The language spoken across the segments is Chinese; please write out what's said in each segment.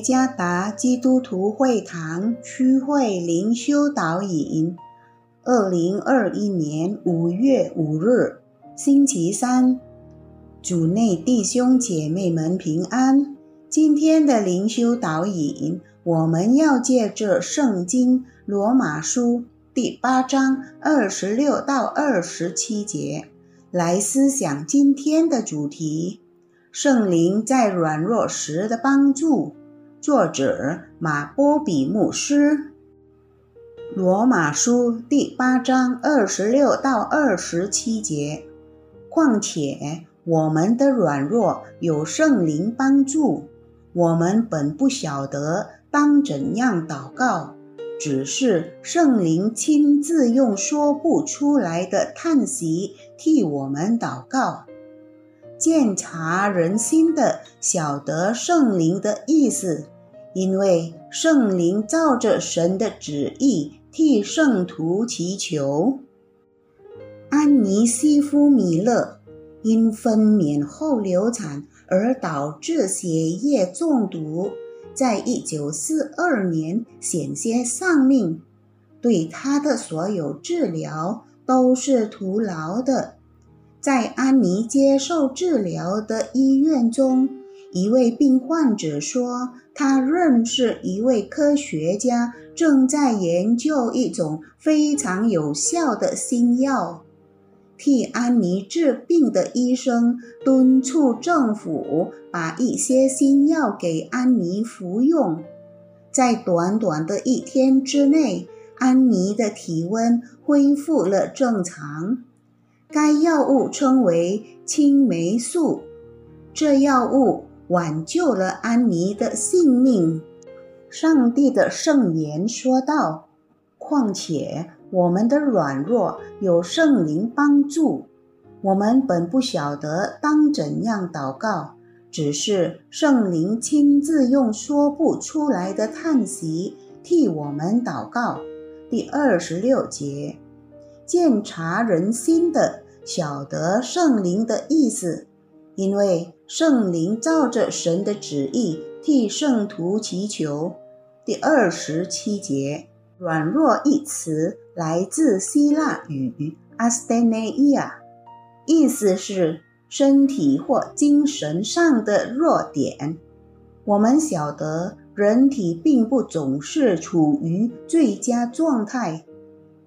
加达基督徒会堂区会灵修导引，二零二一年五月五日，星期三，主内弟兄姐妹们平安。今天的灵修导引，我们要借着圣经罗马书第八章二十六到二十七节来思想今天的主题：圣灵在软弱时的帮助。作者马波比牧师，罗马书第八章二十六到二十七节。况且我们的软弱有圣灵帮助，我们本不晓得当怎样祷告，只是圣灵亲自用说不出来的叹息替我们祷告。鉴察人心的，晓得圣灵的意思，因为圣灵照着神的旨意替圣徒祈求。安妮西夫米勒因分娩后流产而导致血液中毒，在一九四二年险些丧命，对他的所有治疗都是徒劳的。在安妮接受治疗的医院中，一位病患者说，他认识一位科学家正在研究一种非常有效的新药。替安妮治病的医生敦促政府把一些新药给安妮服用。在短短的一天之内，安妮的体温恢复了正常。该药物称为青霉素，这药物挽救了安妮的性命。上帝的圣言说道：“况且我们的软弱有圣灵帮助，我们本不晓得当怎样祷告，只是圣灵亲自用说不出来的叹息替我们祷告。”第二十六节。鉴察人心的，晓得圣灵的意思，因为圣灵照着神的旨意替圣徒祈求。第二十七节，软弱一词来自希腊语 “asthenia”，意思是身体或精神上的弱点。我们晓得，人体并不总是处于最佳状态。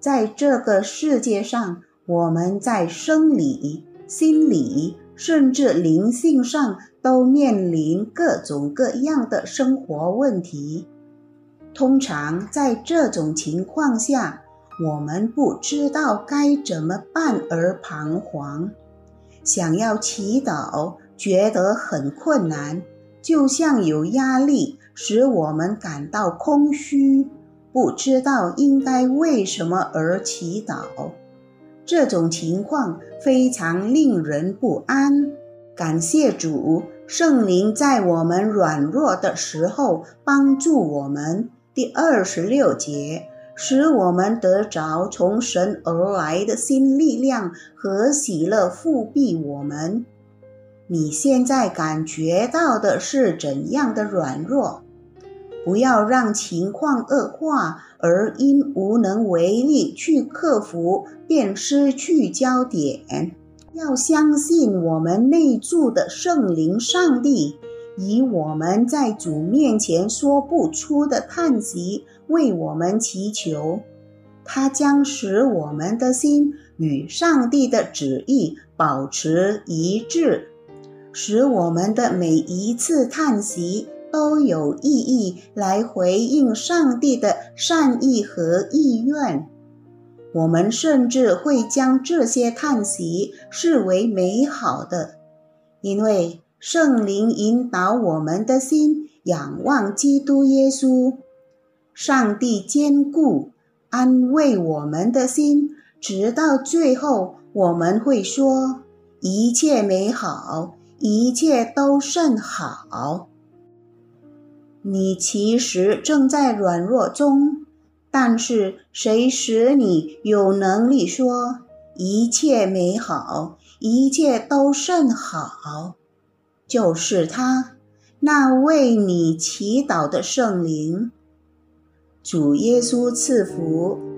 在这个世界上，我们在生理、心理，甚至灵性上都面临各种各样的生活问题。通常在这种情况下，我们不知道该怎么办而彷徨，想要祈祷觉得很困难，就像有压力使我们感到空虚。不知道应该为什么而祈祷，这种情况非常令人不安。感谢主，圣灵在我们软弱的时候帮助我们。第二十六节，使我们得着从神而来的新力量和喜乐复庇我们。你现在感觉到的是怎样的软弱？不要让情况恶化，而因无能为力去克服，便失去焦点。要相信我们内住的圣灵上帝，以我们在主面前说不出的叹息为我们祈求，他将使我们的心与上帝的旨意保持一致，使我们的每一次叹息。都有意义来回应上帝的善意和意愿。我们甚至会将这些叹息视为美好的，因为圣灵引导我们的心仰望基督耶稣。上帝坚固、安慰我们的心，直到最后，我们会说：一切美好，一切都甚好。你其实正在软弱中，但是谁使你有能力说一切美好，一切都甚好？就是他。那为你祈祷的圣灵。主耶稣赐福。